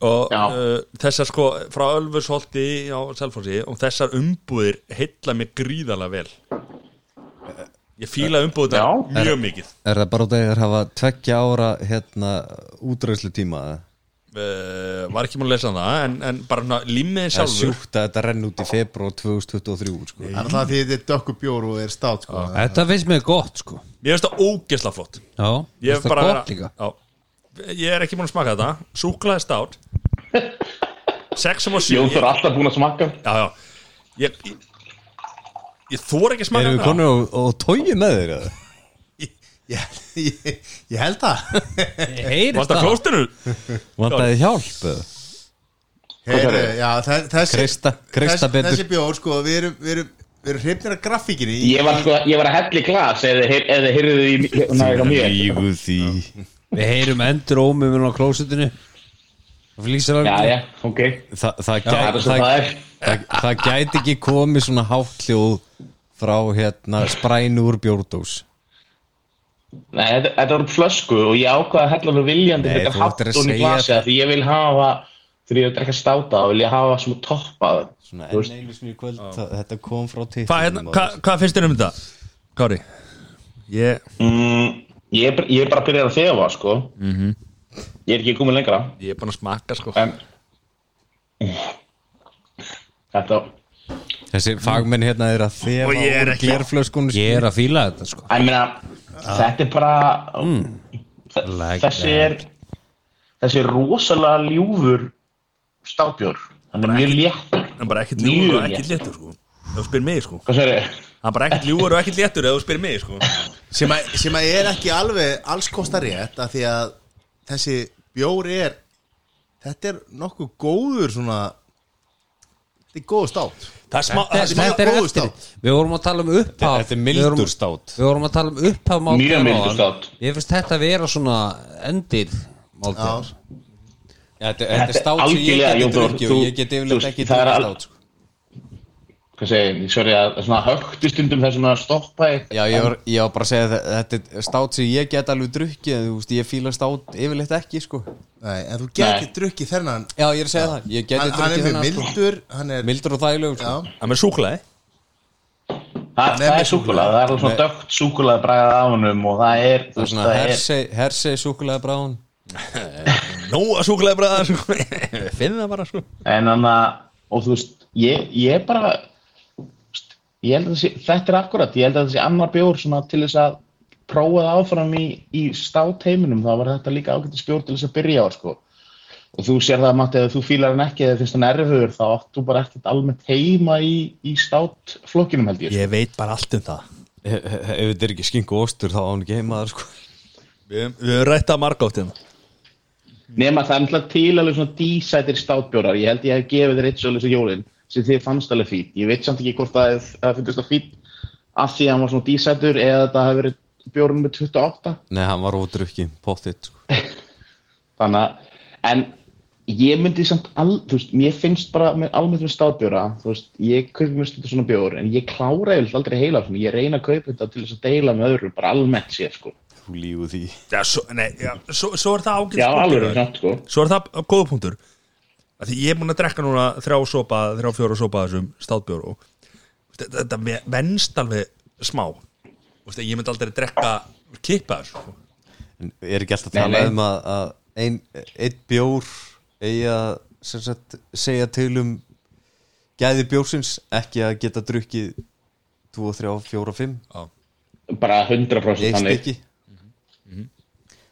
og uh, þessar sko frá Ölfursholti á Selfossi og þessar umbúðir heilla mig gríðarlega vel. Ég fíla umbúðir Já. mjög mikið. Er það bara út af því að þeir hafa tveggja ára hérna útræðslu tíma uh, Var ekki múin að lesa það en, en bara límiðin Það er sjálfur. sjúkt að þetta renn út í februar 2023 sko. Það alltaf því þetta er dökku bjór og er stát sko. Þetta finnst mér gott sko. Mér finnst það ógesla flott. Já, Ég það vera- já. Ég er ekki múin að smaka þetta. Súklaði stát. 6 og 7 Jón þú er alltaf búin að smakka Já, já. Ég, ég, ég þór ekki að smaka Erum við þetta. konur og, og tói með þeir eða? Ég, ég, ég held það. Það. klóstinu? Vandaði hjálp eða? Heyru, já, þe- þessi, Kreista- kreista þess- betur. Þessi bjór sko, við erum, við erum, við erum hrifnir af grafíkinni Ég var, sko, ég var að hella í glas eða heyrðu því Við heyrum endur ómum á flýsir Já, alveg já, ok. Þa, það, gæti, svo það, það það, það gæti ekki komið svona háttljóð frá hérna sprænu úr bjórdós Nei, þetta, þetta var flösku og ég ákvaði að hella nú viljandi Nei, að í segja glasi það. af því ég vil hafa þegar ég er að drekka státa þá vil ég hafa svona toppað Svona enn einu í kvöld það, Þetta kom frá titlinum Hvað hérna, hva, hvað finnst þér um þetta? Kári? Ég, mm, ég, bara- ég er bara að byrja að þefa sko. -hmm. Ég er ekki komin lengra. Ég er búin að smaka sko. En Þetta Þessi fagmenn hérna er að Og þefa ég er úr glerflöskunni Ég er að fíla þetta sko. Ég meina, þetta er bara þe- Like þessi er þessi er rosalega ljúfur stábjór hann er mjög léttur. Hann bara ekkert ljúfur og ekkert léttur. sko. Ef þú spyr mig sko. Hann bara ekkert ljúfur og ekkert léttur ef þú spyr mig sko. Sem, að, sem að er ekki alveg alls kostar rétt af því að þessi bjór er þetta er nokkuð góður svona þetta er góður stát Það er smá, það er Þetta smá er Þetta er eftir stát. Við vorum að tala um upphaf Þetta er Við vorum- mildur stát Við vorum að tala um upphaf Mjög mildur stát. Ég finnst þetta að vera svona endir máltíðar Já, Þetta þetta er Þetta er stát sem ég geti drukkið og ég get þú yfirleitt veist, ekki drukkið stát sko. Hvað segir ég sorry að er svona högti stundum þess að stoppa þig. Já, ég var, ég var bara að segja að þetta er stát sem ég get alveg drukkið en þú veist, ég fíla stát yfirleitt ekki sko. Nei, en þú geti drukkið þennan. Já, ég er að segja það, ég geti hann, hann er drukkið mjög þennan sko. mildur hann er, Mildur og þægilegur sko. já, Það með súklaði það, er súkulega, það er alveg svona dögt súkulega bræðað á honum og það er, Það er svona er hersei, súkulega bráðun [LAUGHS] Nóa súklaði bræða sko [LAUGHS] Finn það bara sko. En þannig að, og þú veist ég, ég bara að þessi, þetta er akkurat ég held að þessi annar bjór svona til þess að prófa það áfram í, í stát heiminum þá var þetta líka ágættis bjór til þess að byrja á sko. og þú sér það Matti ef þú fílar hann ekki eða finnst hann erfiður þá átt þú bara ekkert almennt heima í, í stát flokkinum held ég sko. Ég veit bara allt um það Ef ef þetta er ekki skinku og ostur þá á hann ekki heima þar sko. Við við höfum rætt að marga átt hérna nema það er náttúrulega til alveg svona dísætir státbjórar ég held ég hef gefið þér eitt svolítið jólin sem þið fannst alveg fít ég veit samt ekki hvort það, það finnst það fít af því að hann var svona dísætur eða þetta hefur verið bjórun með 28 Nei, hann var ódrukki, pottitt sko. [LAUGHS] þannig að, en ég myndi samt, al, þú veist, mér finnst bara með almennt með stáðbjóra, þú veist, ég kaupi mér stundum svona bjór, en ég klára eiginlega aldrei heila svona, ég reyna að kaupa þetta til þess að deila með öðrum, bara almennt sér, sko. Þú lífu því Já, svo, nei, já, svo, svo er það ágætt Já, alveg sko. Svo er það góða punktur að Því ég er búin að drekka núna þrjá sopa þrjá fjóra sopa af þessum státbjór og þetta, þetta ve- venst alveg smá. Þú veist, ég myndi aldrei drekka kippa þessu sko. En er ekki alltaf að tala um að, að ein, einn bjór eigi að sem sagt, segja til um gæði bjórsins ekki að geta drukkið 2, 3, 4, 5 Bara 100% eitt þannig.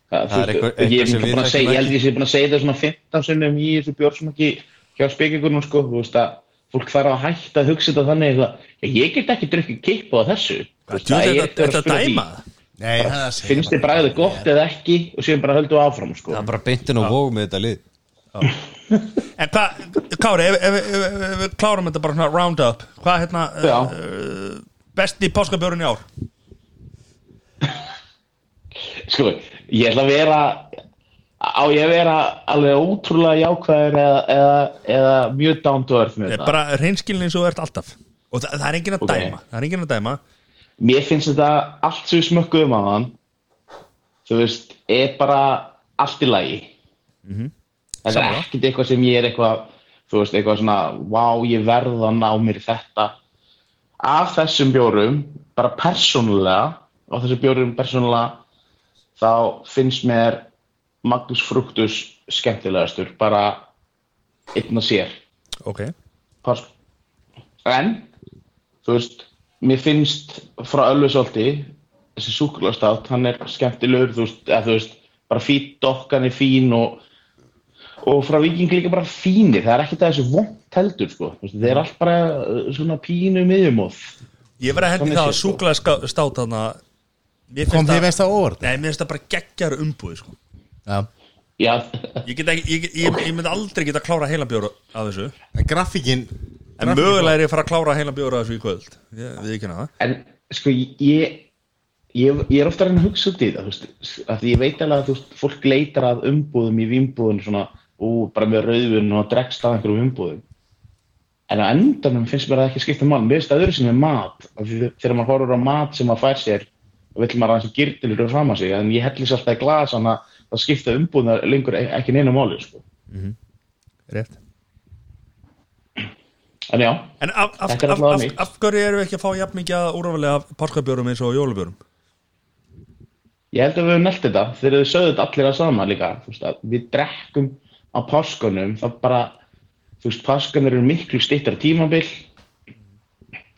Það, Það er eitthvað- eitthvað er sem við að þekkjum ég held ég sé búin að segja þetta svona 15 sinnum í þessu bjórsmaki hjá spekingunum sko, þú veist að fólk þarf að hætta að hugsa þetta þannig "Já, ég get ekki drukkið kippa á þessu. Það er þetta, eitthvað að þetta spyrja því. dæma? Nei, það segir finnst þið bræðið gott eða ekki? Og síðan bara höldum við áfram sko. Það er bara beintin og vóg með þetta lið. [LAUGHS] En hvað, Kári, ef, ef, ef, ef, ef við klárum þetta bara svona round up Hvað hérna Já. uh, besti páskabjórun í ár? sko, ég ætla að vera á ég að vera alveg ótrúlega jákvæður eða, eða, eða mjög down to earth með Þetta er þetta bara reynskilin eins og ert alltaf. Og það, það er enginn að Ok. dæma Það er enginn að dæma. Mér finnst þetta allt sem smökkuðum á hann þú veist, er bara allt í lagi. Þetta er Sammála. ekkert eitthvað sem ég er eitthvað þú veist, eitthvað svona, wow, ég verð að ná mér þetta. Af þessum bjórum, bara persónulega á þessum bjórum persónulega þá finnst mér Magnus Fructus skemmtilegastur, bara einn og sér Ok Pásk. En, þú veist, mér finnst frá Ölfusólti, þessi súkulastátt, hann er skemmtilegur, þú veist, eða þú veist, bara fín dokkan er fín og, og frá Viking líka bara fínir, það er ekkert að þessu vont heldur, sko, þeir eru allt bara uh, svona pínu miðjumóð. Ég verði að hendi Þannig það að sko. súkulega stát þarna Mér Kom það veist það óvart Nei, mér finnst það bara geggjar umbúið sko. Já Já, Ég, get ekki, ég, ég, ég myndi aldrei geta að klára heila bjóra af þessu En grafíkin En mögulega er ég að fara að klára heila bjóra af þessu í kvöld Ég við ekki hana en sko, ég, ég, ég er ofta að reyna að hugsa út í það, af því ég veit alveg að þú veist, fólk leitar að umbúðum í vínbúðun svona, ú, bara með rauðun og dregst af einhverjum umbúðum. En á endanum finnst mér það ekki skipta mál. Mér finnst það öðru sem er mat. Af því Þegar maður horfur á mat sem maður fær sér, vill maður aðeins girtilur og fram að sig. En ég hellis alltaf í glas, þannig að það skipta umbúðunar lengur e- ekki neina máli, sko. Rétt En já, En af, af, Þetta er af, allavega af, mitt. af hverju eru við ekki að fá jafn mikið af páskabjórum eins og jólubjórum? ég held að við höfum nelt þetta. Þegar þið sögðu þetta allir að sama líka. Að við drekkum á páskunum, það bara, þú veist, páskunir eru miklu stittar tímabil.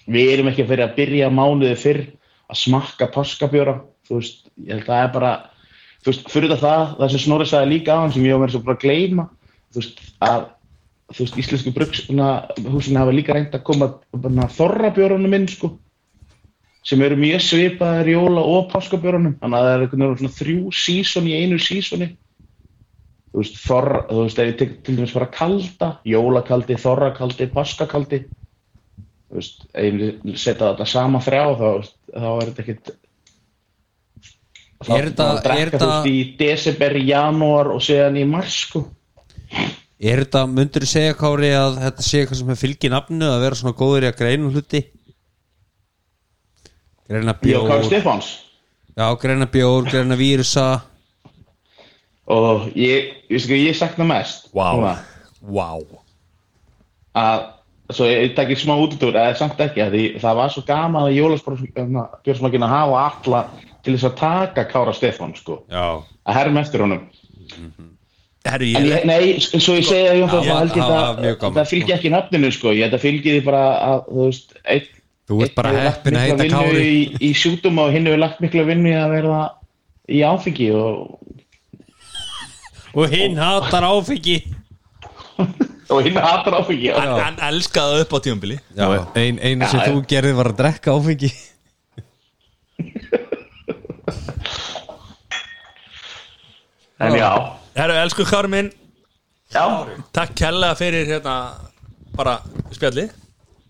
Við erum ekki að fyrir að byrja mánuði fyrr að smakka páskabjóra. Þú veist, ég held að það er bara, þú veist, fyrir þetta það, það sem Snorri sagði líka á hann sem ég var með svo bara gleyma, þú veist, að, þú veist, íslensku brugshúsinu hafa líka reynd að koma þorrabjórunum inn, sko sem eru mjög svipaðar jóla og páskabjörunum þannig að það er einhvern veginn svona þrjú sísón í einu sísóni þú veist, þorra, þú veist, ef ég tek til dæmis bara kalda, jólakaldi, þorrakaldi páskakaldi veist, ef ég setja þetta sama þrjá þá, þá er þetta ekkit þá Er þetta- í desember, janúar og síðan í mars sko. Er þetta, myndur þú segja Kári að þetta sé eitthvað sem fylgið nafnu að vera svona góður í að greina hluti? Greina bjór. Stefáns. Já, greina bjór, greina vírusa. Og ég, ég, ég sakna mest núna. Vá. Að svo ég tekki smá útúr eða samt ekki að því það var svo gaman að jólaspjórsmakkin að hafa alla til þess að taka Kára Stefán sko, Já að herma eftir honum Herru, en ég, ég, nei, s- svo ég segja Jón, Já, held ég það það það fylgir ekki nafninu sko, ég þetta fylgir því bara að þú veist, einn Þú ert bara heppinn að heita Kári. í, í sjúkdum og hinn hefur lagt mikla vinnu í að verða í áfengi og, Og hinn hatar áfengi og hinn hatar áfengi. Hann, hann elskaði upp á tíumbili ein, einu sem Já, þú gerði var að drekka áfengi. [LAUGHS] En já, Herru, elsku já. Takk kærlega fyrir hérna bara spjalli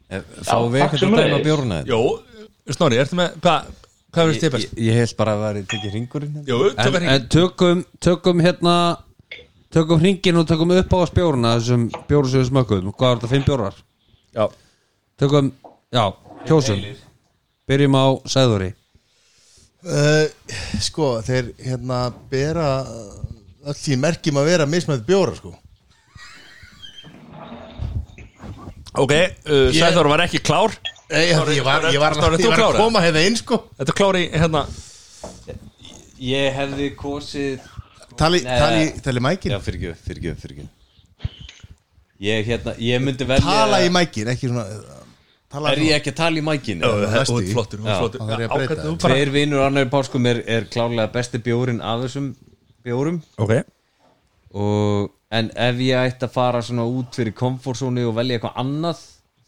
Fá við eitthvað að dæma bjórna Jó, Snorri, ertu með hvað Hvað finnst þið Ég, best? ég held bara að það er tekið ringurinn hérna. Jú, en, en tökum, tökum hérna tökum hringin og tökum upp á spjóruna þessum bjóru sem við smökkuðum. Hvað var þetta, fimm bjórar? Já, tökum, já, kjósum. Byrjum á sæðuri uh, Sko, þeir hérna bera öll því merkjum að vera mismætt bjóra sko. Ok, uh, Sæþór var ekki klár. Nei, ég, ég var, ég var, Snorri, ég var að koma hérna inn sko. Þetta er klári hérna? Ég hefði kosið Tali, tali, tali mækin. Já, fyrir ekki, fyrir ekki, fyrir ekki Ég, hérna, ég myndi velja Tala í mækin, ekki svona tala Er ég ekki að tala í mækin? Næstu ert í. flottur, ert Já, flottur bara Tveir vinnur annar páskum er, er klárlega besti bjórin af þessum bjórum. Ok, og, En ef ég ætti að fara svona út fyrir komfortzónu og velja eitthvað annað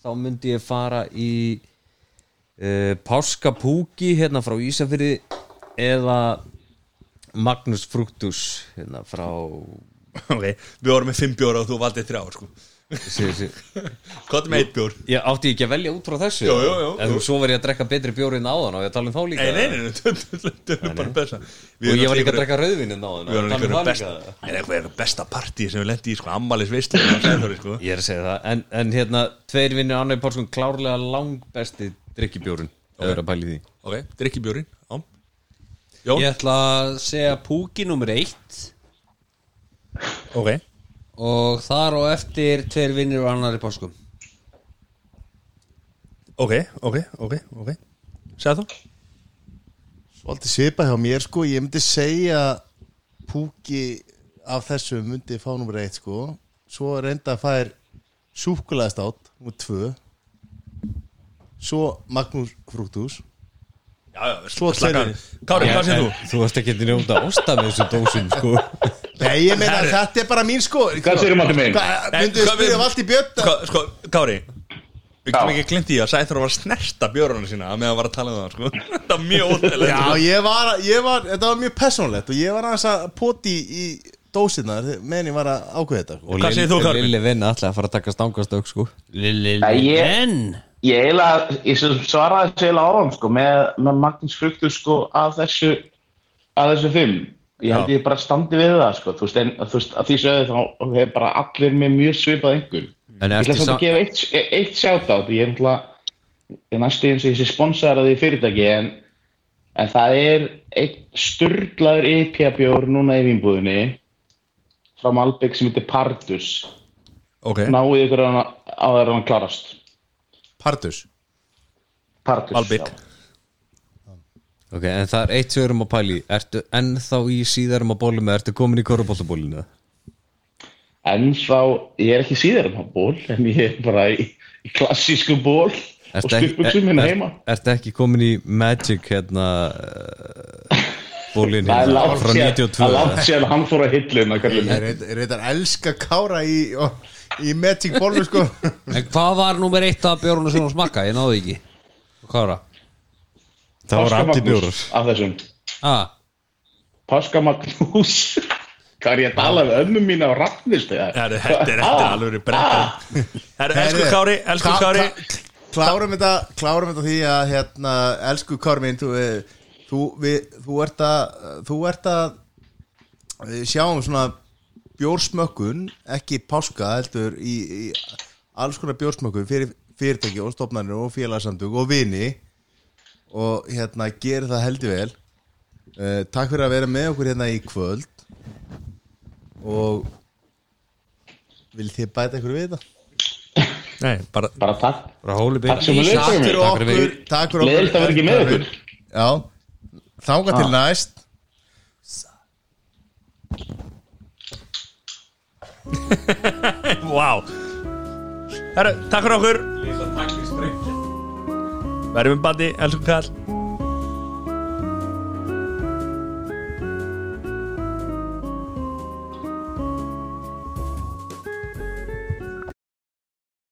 þá myndi ég fara í uh, Páskapúki hérna frá Ísafyrði eða Magnus Fructus hérna frá ok Við vorum með fimm bjóra og þú valdið þrjá sko. sí, sí. Hvað er með eitt bjór? Ég átti ekki að velja út frá þessu Jú, jú, jú. En svo verið ég að drekka betri bjóri en áðan og ég tala um þá líka Nei, nei, nei, er bara besta Og ég var líka að drekka rauðvin en áðan og tala um það besta líka Það er eitthvað besta partí sem við lendi í sko, Ammalis veistlu sko. Ég er að segja það En, en hérna, tveir vinnur annar páskum klárlega langbesti drikkibjórun okay. eða er að pæli því Ok, drikki bjórin Jón? Ég ætla að segja púki nummer eitt. Ok. Og þar og eftir tveir vinnir og annar í páskum. Ok, ok, ok, ok. Sæð þú? Svolítið svipa hjá mér sko. Ég myndi segja Púki af þessu myndi fá nummer eitt sko. Svo reynda að fær Súkulæðast átt Númer tvö. Svo Magnús Frúktús Já, já, Svo slaka tveir. Kári, hvað séð þú? Þú varst ekki að njóta ásta með þessu dósum sko Nei, ég meina Herri. þetta er bara mín sko Hvað minn? Hvað, Nei, myndu þið hvað spyrja við- Valdi Björn Sko, Kári Við Já. ekki glimt í að Sæþór var að snerta bjórunum sína með að var að tala um það, sko [LAUGHS] Það var mjög óþægilegt Já, ég var, ég var, þetta var mjög personlegt og ég var aðeins að poti í dósinnar meðan ég var að ákveða þetta sko. Og Hvað segir þú, Kári? Að að ég- Ég eiginlega, ég svaraði þessu eiginlega áðan sko, með, með Magnús Fruktur sko, af þessu, af þessu fimm. Ég held ég bara standi við það sko, þú veist, en þú veist, að því sögðu þá hefur bara allir með mjög svipað einhver. En Ég ætla sa- að gefa eitt, eitt sjátt ég er náttúrulega, ég er næstu eins og ég sé sponsaraði í fyrirtæki, en, en það er einn sturglaður IPA-bjór núna í vínbúðinni frá Malbygg sem heitir Pardus. Ok, Náðu ykkur á á það er hann klarast. Pardus Pardus. Malbygg. já. Ok, en það er eitt sem við erum að pæli Ertu ennþá í síðarum að bólum eða ertu komin í korubóltabólinu? En þá, ég er ekki síðar en á ból, en ég er bara í, í klassísku ból og stuppuksum minna heima. Ertu ekki komin í Magic hérna [LAUGHS] uh, bólin hérna frá sér, 92 það er langt sér að hann fór að hilluna, kallum Ég er er að elska kára í, í Magic Bóllu sko En hvað var nummer eitt af bjórunum sem hún smakka? Ég náði ekki Hvað var það? Það voru allir bjórar Af þessum. Ah, Páska Magnús. Hvað er ég að tala við ömmu mína á rafnist? þetta er þetta er alveg brekka Herru, elsku Kári, elsku Kári klá- Klárum þetta Klárum þetta því að hérna, elsku Kári minn þú, eh, þú, við, þú ert að þú ert að við sjáum svona bjórsmökkun ekki páska heldur í, í alls konar bjórsmökkun fyrir fyrirtæki og stofnarnir og félagsamtök og vini og hérna gerir það heldur vel. Uh, Takk fyrir að vera með okkur hérna í kvöld og vil þið bæta ykkur við þetta? Nei, bara Bara takk. bara hóli Takk sem við Takk fyrir Takk fyrir okkur. Takk fyrir okkur. Leðilt að vera ekki með ykkur. Já, þanga til næst [LAUGHS] Vá. Herru, takk fyrir okkur. Verðum við bandi, elsku kall